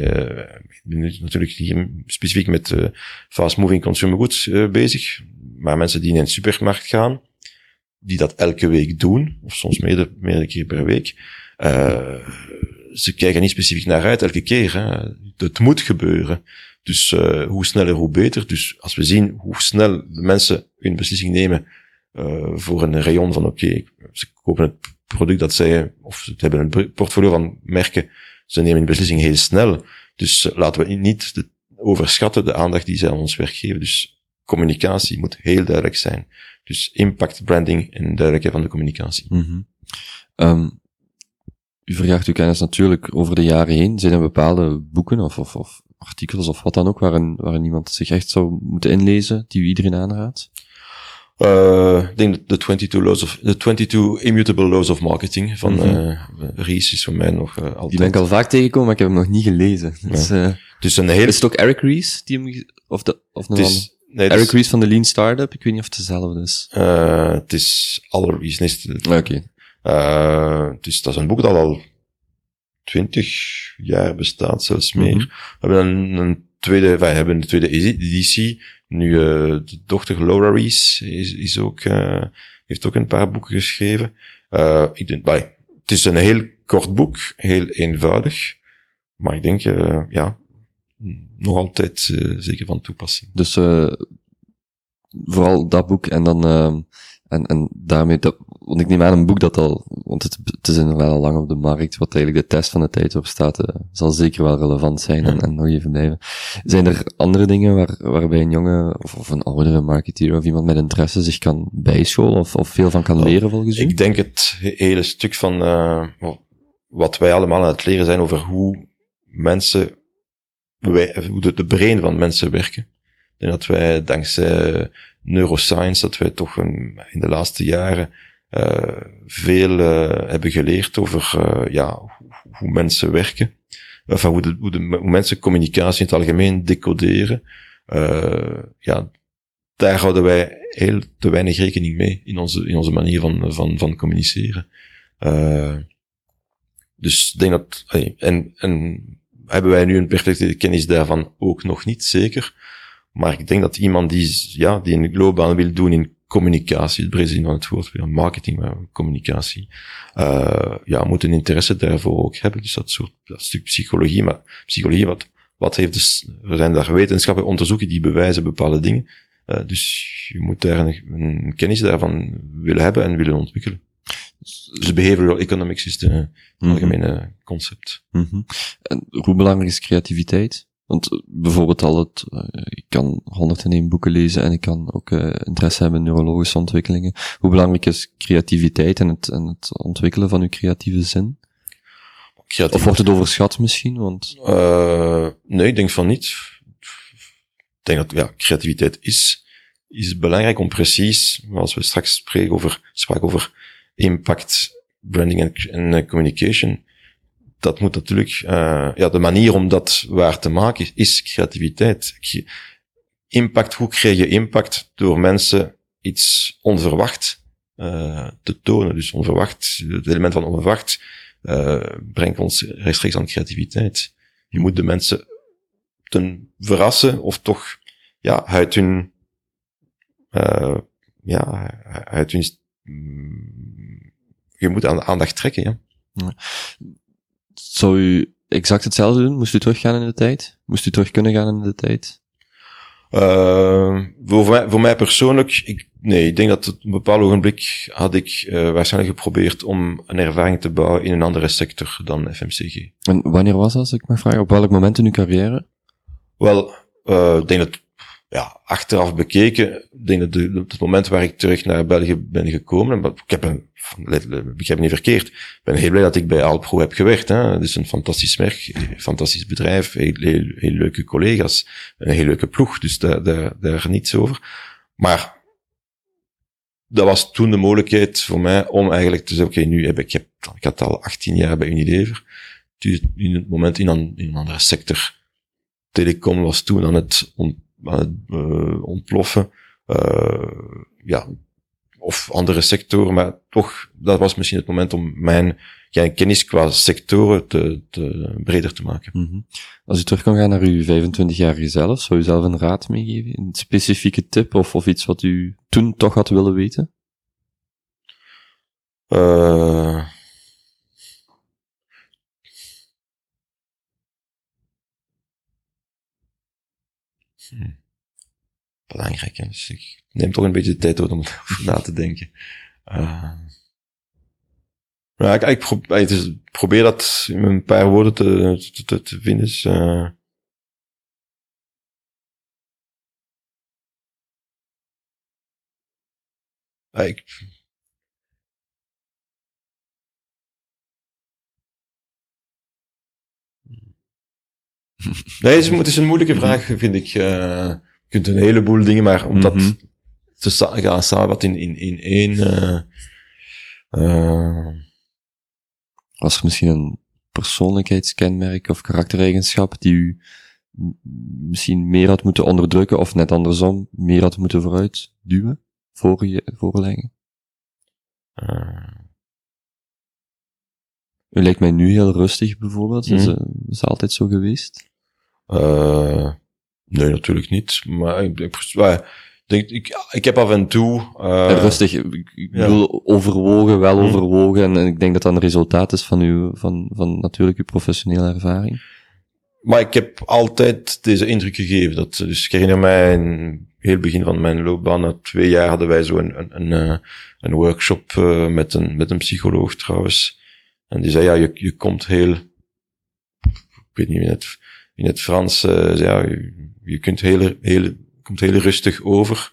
natuurlijk hier specifiek met uh, fast moving consumer goods uh, bezig. Maar mensen die in een supermarkt gaan, die dat elke week doen, of soms meerdere, meerdere keer per week, uh, ze kijken niet specifiek naar uit elke keer. Hè. Het moet gebeuren. Dus hoe sneller, hoe beter. Dus als we zien hoe snel de mensen hun beslissing nemen uh, voor een rayon van oké, ze kopen het product dat zij, of ze hebben een portfolio van merken, ze nemen een beslissing heel snel. Dus uh, laten we niet de, overschatten de aandacht die zij aan ons werk geven. Dus communicatie moet heel duidelijk zijn. Dus impact, branding en duidelijkheid van de communicatie. Mm -hmm. u verjaagt uw kennis natuurlijk over de jaren heen. Zijn er bepaalde boeken of, of, of artikels of wat dan ook, waarin, waarin iemand zich echt zou moeten inlezen, die u iedereen aanraadt? Uh, ik denk de 22 laws of, de 22 immutable laws of marketing van mm -hmm. uh, is voor mij nog uh, altijd. Die ben ik al vaak tegengekomen, maar ik heb hem nog niet gelezen. Dus, ja. dus een heel... Is het ook Eric Ries die hem, of de, of is, nee, Eric is, Ries van de Lean Startup, ik weet niet of het dezelfde is. het is alle Ries. Oké. Okay. dus dat is een boek dat al 20 jaar bestaat, zelfs meer. Mm -hmm. We hebben een, een tweede, wij hebben de tweede editie. Nu, uh, de dochter Laura Rees is, is ook, uh, heeft ook een paar boeken geschreven. Uh, ik denk, bij, het is een heel kort boek, heel eenvoudig. Maar ik denk, ja, nog altijd zeker van toepassing. Dus vooral dat boek en dan en, en daarmee, dat, want ik neem aan een boek dat al, want het, het is inderdaad al lang op de markt, wat eigenlijk de test van de tijd op staat, uh, zal zeker wel relevant zijn en, en nog even blijven. Zijn er andere dingen waar, waarbij een jonge of, of een oudere marketeer of iemand met interesse zich kan bijscholen of, of veel van kan leren volgens u? Ik denk het hele stuk van uh, wat wij allemaal aan het leren zijn over hoe mensen, wij, hoe de, de brein van mensen werken. Ik denk dat wij dankzij neuroscience, dat wij toch in de laatste jaren uh, veel uh, hebben geleerd over uh, ja, hoe, hoe, mensen werken. Enfin, hoe, de, hoe, de, hoe mensen communicatie in het algemeen decoderen. ja, daar houden wij heel te weinig rekening mee in onze, in onze manier van, van, van communiceren. dus ik denk dat, en, en hebben wij nu een perfecte kennis daarvan ook nog niet, zeker. Maar ik denk dat iemand die, ja, die een loopbaan wil doen in communicatie, het brede zin van het woord, marketing, maar communicatie, uh, ja, moet een interesse daarvoor ook hebben. Dus dat soort, dat stuk psychologie, maar psychologie, wat, wat heeft dus, er zijn daar wetenschappelijke onderzoeken die bewijzen bepaalde dingen. Uh, dus je moet daar een, een, kennis daarvan willen hebben en willen ontwikkelen. Dus behavioral economics is de mm algemene concept. Mm -hmm. En hoe belangrijk is creativiteit? Want eh, bijvoorbeeld al het, uh, ik kan 101 boeken lezen en ik kan ook uh, interesse hebben in neurologische ontwikkelingen. Hoe belangrijk is creativiteit en het, en het ontwikkelen van uw creatieve zin? Of wordt het overschat misschien? Want... Uh, nee, ik denk van niet. Ik denk dat ja, creativiteit is, is belangrijk om precies, als we straks spreken over, spraken over impact, branding en, en communication, dat moet natuurlijk, uh, ja, de manier om dat waar te maken is, creativiteit. Impact, hoe krijg je impact door mensen iets onverwacht uh, te tonen? Dus onverwacht, het element van onverwacht uh, brengt ons rechtstreeks aan creativiteit. Je moet de mensen ten verrassen of toch ja, uit hun, ja, uit hun, mm, je moet aan de aandacht trekken, ja. Zou u exact hetzelfde doen? Moest u teruggaan in de tijd? Moest u terug kunnen gaan in de tijd? Uh, voor, mij, voor mij persoonlijk, ik, nee, ik denk dat op een bepaald ogenblik had ik uh, waarschijnlijk geprobeerd om een ervaring te bouwen in een andere sector dan FMCG. En wanneer was dat, als ik mag vragen? Op welk moment in uw carrière? Wel, uh, ik denk dat ja, achteraf bekeken, denk dat de, het moment waar ik terug naar België ben gekomen, ik heb een, ik heb niet verkeerd, ik ben heel blij dat ik bij Alpro heb gewerkt. Hè. Het is een fantastisch merk, fantastisch bedrijf, heel, leuke collega's, een heel leuke ploeg, dus daar, daar, daar niets over. Maar dat was toen de mogelijkheid voor mij om eigenlijk te zeggen, oké, nu heb ik, ik, heb, ik had al 18 jaar bij Unilever, dus in het moment in een, in een andere sector. Telecom was toen aan het aan het uh, ontploffen. Uh, ja, of andere sectoren, maar toch, dat was misschien het moment om mijn ja, kennis qua sectoren te, te breder te maken. Mm -hmm. Als u terug kan gaan naar uw 25-jarige zelf, zou u zelf een raad meegeven? Een specifieke tip of, of iets wat u toen toch had willen weten? Uh, belangrijk. Hè? Dus ik neem toch een beetje de tijd om over na te denken. Uh, ja, ik, ik, probeer, dat in een paar woorden te, te, te vinden. Dus, uh, ik, Nee, het is, het is een moeilijke vraag, vind ik. Uh, je kunt een heleboel dingen, maar om dat mm -hmm. te gaan samen wat in, in, in één... Uh, uh, Was er misschien een persoonlijkheidskenmerk of karaktereigenschap die u misschien meer had moeten onderdrukken of net andersom meer had moeten vooruit duwen, voor je, voorleggen? U lijkt mij nu heel rustig bijvoorbeeld. Mm. Is, is dat altijd zo geweest? Uh, nee, natuurlijk niet. Maar ik, ik, denk, ik, ik heb af en toe... Uh, rustig, ik, ik ja. overwogen, wel overwogen. En, en, ik denk dat dat een resultaat is van uw, van, van natuurlijk uw professionele ervaring. Maar ik heb altijd deze indruk gegeven. Dat, dus ik herinner mij in heel begin van mijn loopbaan, na twee jaar hadden wij zo een, een, een, een workshop met, een, met een psycholoog trouwens. En die zei, ja, je, je komt heel, ik weet niet meer net, in het Frans, uh, ja, je, je kunt heel, heel, komt heel rustig over.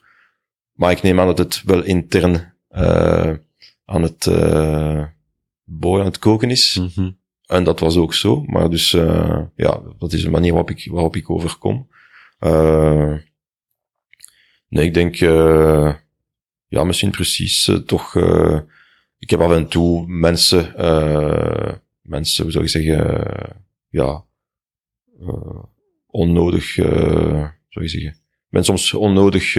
Maar ik neem aan dat het wel intern uh, aan het uh, boy aan het koken is. Mm -hmm. En dat was ook zo. Maar dus, uh, ja, dat is een manier waarop ik, waarop ik overkom. Nee, ik denk, ja, misschien precies toch, ik heb af en toe mensen, uh, mensen, hoe zou ik zeggen, ja, uh, onnodig, uh, zou je zeggen, ben soms onnodig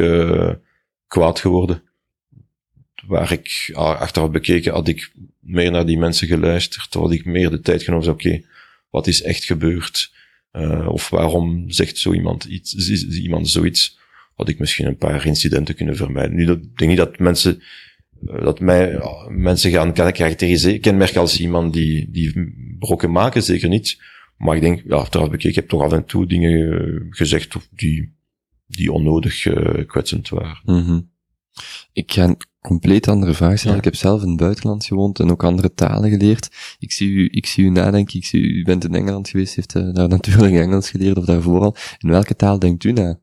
kwaad geworden. Waar ik achteraf bekeken had ik meer naar die mensen geluisterd, had ik meer de tijd genomen, oké, wat is echt gebeurd? Of waarom zegt zo iemand iets, iemand zoiets? Had ik misschien een paar incidenten kunnen vermijden. Nu, ik denk niet dat mensen, dat mij, mensen gaan karakteriseren, kenmerken als iemand die, die brokken maken, zeker niet. Maar ik denk, ja, achteraf bekeken, ik heb toch af en toe dingen uh, gezegd die, die onnodig uh, kwetsend waren. Mm -hmm. Ik ga een compleet andere vraag stellen. Ja. Ik heb zelf in het buitenland gewoond en ook andere talen geleerd. Ik zie u, ik zie u nadenken. Ik zie u, u bent in Engeland geweest, heeft uh, daar natuurlijk Engels geleerd of daarvoor al. In welke taal denkt u na?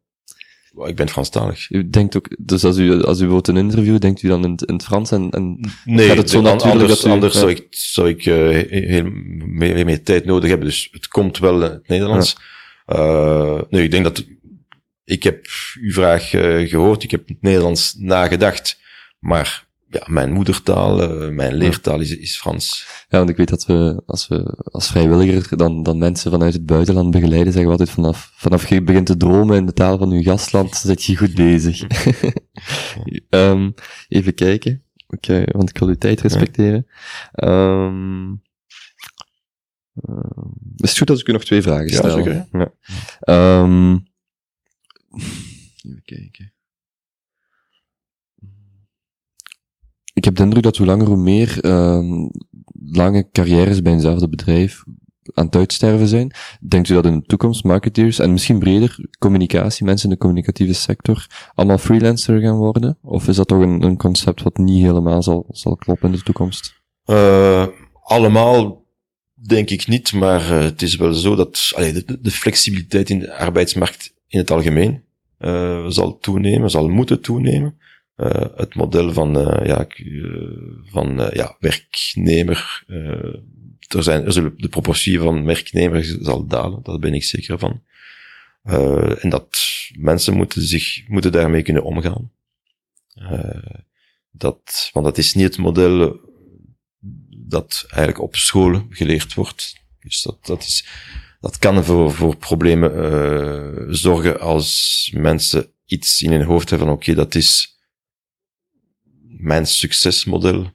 Ik ben Franstalig. U denkt ook, dus als u, als u wilt een interview, denkt u dan in, in het Frans en, en nee, gaat het zo natuurlijk anders, dat u, anders ja. zou ik, zou ik uh, heel, meer, meer tijd nodig hebben. Dus het komt wel in het Nederlands. Ja. Uh, nee, ik denk dat, ik heb uw vraag uh, gehoord, ik heb het Nederlands nagedacht, maar ja, mijn moedertaal, uh, mijn leertaal is, is Frans. Ja, want ik weet dat we, als we als vrijwilliger dan, dan mensen vanuit het buitenland begeleiden, zeggen we altijd vanaf, vanaf je begint te dromen in de taal van uw gastland, zit je goed bezig. um, even kijken. Oké, okay, want ik wil uw tijd respecteren. Ja. Um, um, is het goed als ik u nog twee vragen stel? Ja, zeker. Ja. Even kijken. Ik heb de indruk dat hoe langer hoe meer uh, lange carrières bij eenzelfde bedrijf aan het uitsterven zijn. Denkt u dat in de toekomst marketeers en misschien breder communicatie, mensen in de communicatieve sector, allemaal freelancer gaan worden? Of is dat toch een, een concept wat niet helemaal zal, zal kloppen in de toekomst? Uh, allemaal denk ik niet, maar uh, het is wel zo dat allee, de, de, flexibiliteit in de arbeidsmarkt in het algemeen uh, zal toenemen, zal moeten toenemen. Uh, het model van, uh, ja, uh, van ja, werknemer, er zijn, er zullen, de proportie van werknemers zal dalen, daar ben ik zeker van. en dat mensen moeten zich, moeten daarmee kunnen omgaan. dat, want dat is niet het model dat eigenlijk op school geleerd wordt. Dus dat, dat is, dat kan voor, voor problemen zorgen als mensen iets in hun hoofd hebben van oké, dat is mijn succesmodel.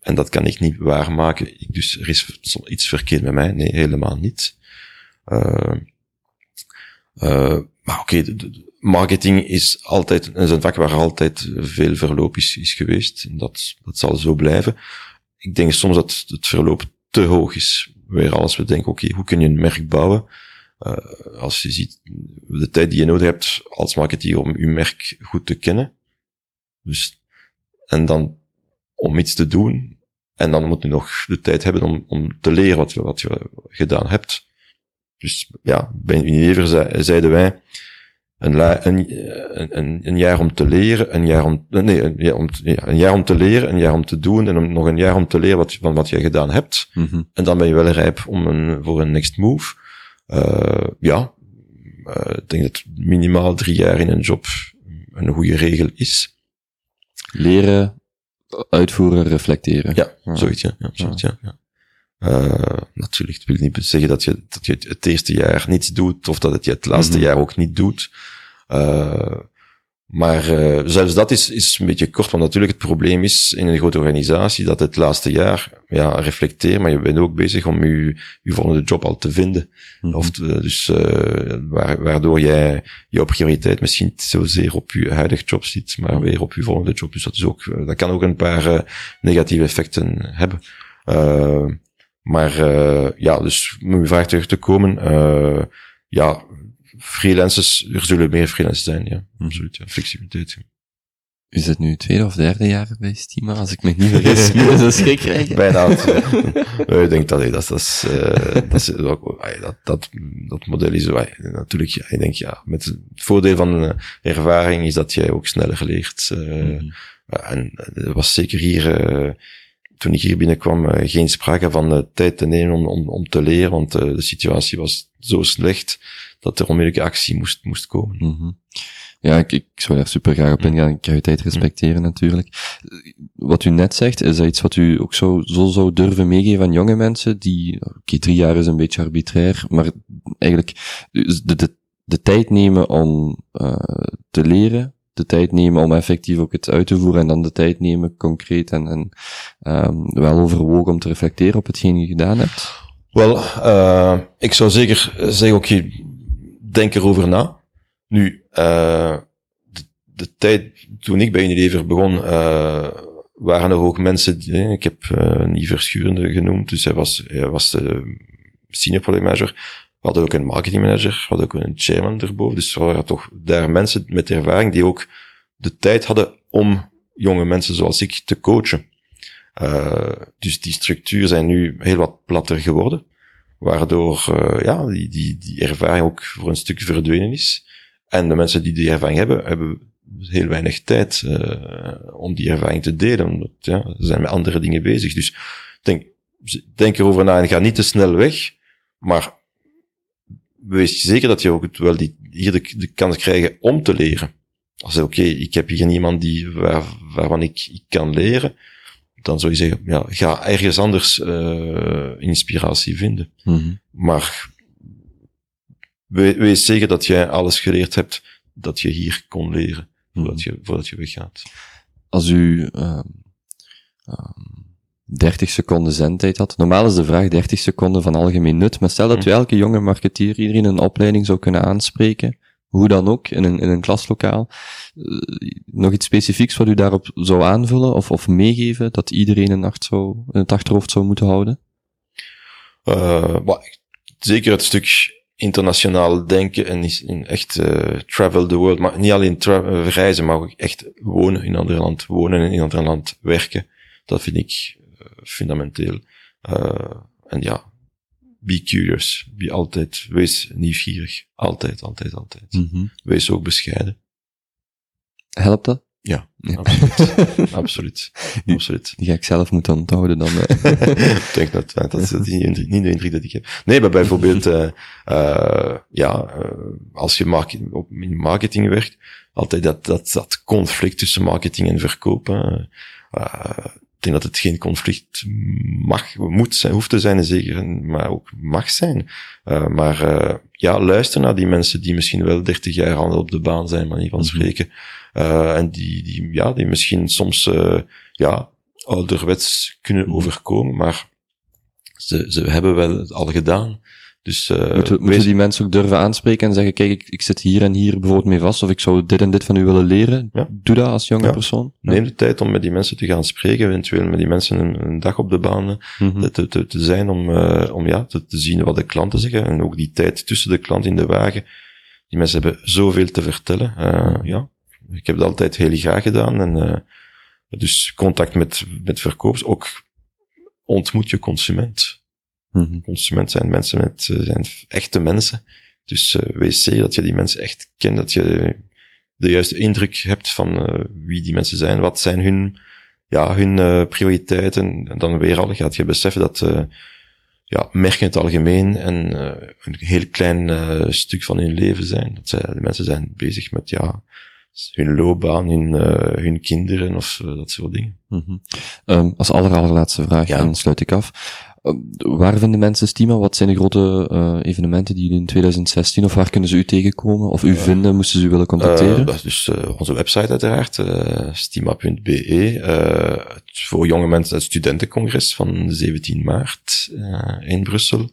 En dat kan ik niet waarmaken. Dus er is iets verkeerd met mij. Nee, helemaal niet. Uh, uh, maar oké, marketing is altijd, een vak waar altijd veel verloop is, is geweest. En dat, dat zal zo blijven. Ik denk soms dat het verloop te hoog is. Weer als we denken, oké, hoe kun je een merk bouwen? Uh, als je ziet de tijd die je nodig hebt als marketeer om je merk goed te kennen. Dus, en dan om iets te doen. En dan moet je nog de tijd hebben om, om te leren wat, wat je gedaan hebt. Dus ja, bij Unilever zeiden wij, een, een, een, een, jaar om te leren, een jaar om, nee, een jaar om, ja, een jaar om te leren, een jaar om te doen en om, nog een jaar om te leren wat, van wat je gedaan hebt. Mm En dan ben je wel rijp om een, voor een next move. Uh, ja, uh, ik denk dat minimaal drie jaar in een job een goede regel is. Leren, uitvoeren, reflecteren. Ja, ja. zoiets, ja. ja, zoiets, ja. ja. Uh, natuurlijk, het wil niet zeggen dat je, dat je het eerste jaar niets doet, of dat het je het laatste mm -hmm. jaar ook niet doet. Uh, maar uh, zelfs dat is, is een beetje kort, want natuurlijk het probleem is in een grote organisatie dat het laatste jaar, ja, reflecteer, maar je bent ook bezig om je, je volgende job al te vinden. Mhm. Of te, dus, uh, waardoor jij jouw prioriteit misschien niet zozeer op je huidige job ziet, maar weer op je volgende job. Dus dat is ook, dat kan ook een paar negatieve effecten hebben. Maar ja, dus om uw vraag terug te komen, ja, freelancers, er zullen meer freelancers zijn, ja, absoluut, ja, flexibiliteit. Is het nu tweede of derde jaar bij Stima, als ik me niet vergis? Moet een schrik krijgen? Bijna. ik denk dat, dat, dat is, uh, dat, is dat, dat, dat model is, natuurlijk, ja, ik denk, ja, met het voordeel van uh, ervaring is dat jij ook sneller leert. Uh, mm -hmm. En er was zeker hier, uh, toen ik hier binnenkwam, uh, geen sprake van uh, tijd te nemen om, om, om te leren, want de situatie was zo slecht dat er onmiddellijke actie moest, moest komen. Mm -hmm. Ja, ik, ik zou daar super graag op ingaan. Ik kan uw tijd respecteren natuurlijk. Wat u net zegt, is dat iets wat u ook zo, zo zou durven meegeven aan jonge mensen die, oké, okay, drie jaar is een beetje arbitrair, maar eigenlijk de, de, de tijd nemen om te leren, de tijd nemen om effectief ook het uit te voeren en dan de tijd nemen concreet en, en um, wel overwogen om te reflecteren op hetgeen je gedaan hebt? Wel, uh, ik zou zeker zeggen, oké, okay, denk erover na. Nu, uh, de, tijd toen ik bij Unilever begon, uh, waren er ook mensen, die, ik heb uh, niet verschurende genoemd, dus hij was, hij was de senior product manager, we hadden ook een marketingmanager, we hadden ook een chairman erboven. Dus er waren toch daar mensen met ervaring die ook de tijd hadden om jonge mensen zoals ik te coachen. Uh, dus die structuur zijn nu heel wat platter geworden. Waardoor uh, ja, die, die, die ervaring ook voor een stuk verdwenen is. En de mensen die die ervaring hebben, hebben heel weinig tijd uh, om die ervaring te delen. Omdat, ja, ze zijn met andere dingen bezig. Dus denk, denk erover na en ga niet te snel weg. Maar wees zeker dat je ook wel die, hier de, de kans krijgt om te leren. Als oké, ik heb hier niemand die, waar, waarvan ik, ik kan leren, dan zou je zeggen, ja, ga ergens anders uh, inspiratie vinden. Mm -hmm. Maar we, wees zeker dat jij alles geleerd hebt dat je hier kon leren, voordat, -hmm. je, voordat je weggaat. Als u uh, um 30 seconden zendtijd had. Normaal is de vraag 30 seconden van algemeen nut, maar stel dat u elke jonge marketeer iedereen een opleiding zou kunnen aanspreken, hoe dan ook, in een, in een klaslokaal. Uh, nog iets specifieks wat u daarop zou aanvullen of, of meegeven, dat iedereen in, zou, in het achterhoofd zou moeten houden? Uh, zeker het stuk internationaal denken en echt uh, travel the world, maar niet alleen reizen, maar ook echt wonen in een ander land, wonen en in een ander land werken. Dat vind ik fundamenteel. En ja, be curious. Be altijd, wees nieuwsgierig. Altijd, altijd, altijd. Mm -hmm. Wees ook bescheiden. Helpt dat? Ja, ja. absoluut. absoluut. absoluut. Die ga ik zelf moeten onthouden dan. ik denk dat, dat is niet, niet de indruk dat ik heb. Nee, maar bijvoorbeeld, uh, uh, ja, uh, als je marketing, op, in marketing werkt, altijd dat, dat, dat conflict tussen marketing en verkoop. Ik denk dat het geen conflict mag, moet zijn, hoeft te zijn, zeker, maar ook mag zijn. Uh, maar uh, ja, luister naar die mensen die misschien wel 30 jaar al op de baan zijn, manier van spreken. Uh, en die, die, ja, die misschien soms, ja, ouderwets kunnen overkomen, maar ze, ze hebben wel het al gedaan. Dus, uh, moeten, moeten die mensen ook durven aanspreken en zeggen, kijk, ik, ik zit hier en hier bijvoorbeeld mee vast, of ik zou dit en dit van u willen leren? Ja. Doe dat als jonge Ja. persoon. neem de tijd om met die mensen te gaan spreken, eventueel met die mensen een, een dag op de baan Mhm. te, te, te zijn om, eh, om ja, te, te zien wat de klanten zeggen. En ook die tijd tussen de klant in de wagen. Die mensen hebben zoveel te vertellen. Eh, ja, ik heb dat altijd heel graag gedaan. En, eh, dus contact met, met verkopers. Ook ontmoet je consument. Mhm. Consument zijn mensen met, eh, zijn echte mensen. Dus eh, zeker dat je die mensen echt kent, dat je de juiste indruk hebt van eh, wie die mensen zijn, wat zijn hun, ja, hun prioriteiten. En dan weer al gaat je beseffen dat ja, merken het algemeen en een heel klein stuk van hun leven zijn. Dat zij, de mensen zijn bezig met ja, hun loopbaan, hun, eh, hun kinderen of eh, dat soort dingen. Mhm. Ehm, als aller, allerlaatste vraag, Ja. en dan sluit ik af. Ehm, waar vinden mensen Stima? Wat zijn de grote eh, evenementen die jullie in 2016, of waar kunnen ze u tegenkomen? Of u vinden, moesten ze u willen contacteren? Dat is dus onze website uiteraard, stima.be. voor jonge mensen het studentencongres van 17 maart in Brussel.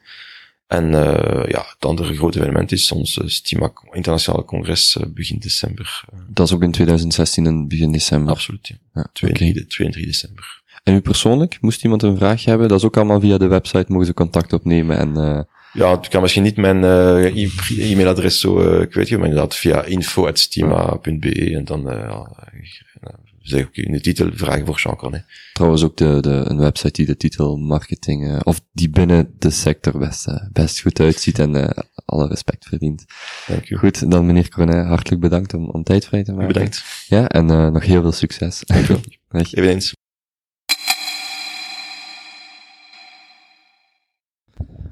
En eh, ja, het andere grote evenement is ons eh, Stima Internationale Congres eh, begin december. Dat is ook in 2016 en begin december. absoluut, ja. Ja, 2 en oké. 3, 2 en 3 december. En u persoonlijk, moest iemand een vraag hebben? Dat is ook allemaal via de website, mogen ze contact opnemen en... Ja, ik kan misschien niet mijn e- e-mailadres zo eh kwijt, maar inderdaad via info.stima.be en dan zeg ik in de titel vragen voor Jean Cornet. Trouwens ook de, de, een website die de titel marketing, eh, of die binnen de sector best, eh, best goed uitziet en eh, alle respect verdient. Dank u. Goed, dan meneer Cornet, hartelijk bedankt om, om tijd vrij te maken. Bedankt. Ja, en eh, nog heel veel succes. Dank u wel. Eveneens.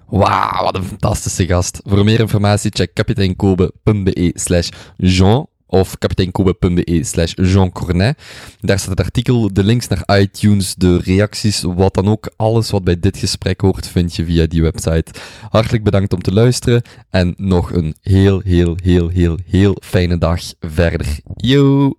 Wauw, wat een fantastische gast. Voor meer informatie check kapiteinkobe.be slash Jean of kapiteinkobe.be slash Jean Cornet. Daar staat het artikel, de links naar iTunes, de reacties, wat dan ook. Alles wat bij dit gesprek hoort, vind je via die website. Hartelijk bedankt om te luisteren en nog een heel, heel, heel, heel, heel fijne dag verder. Yo!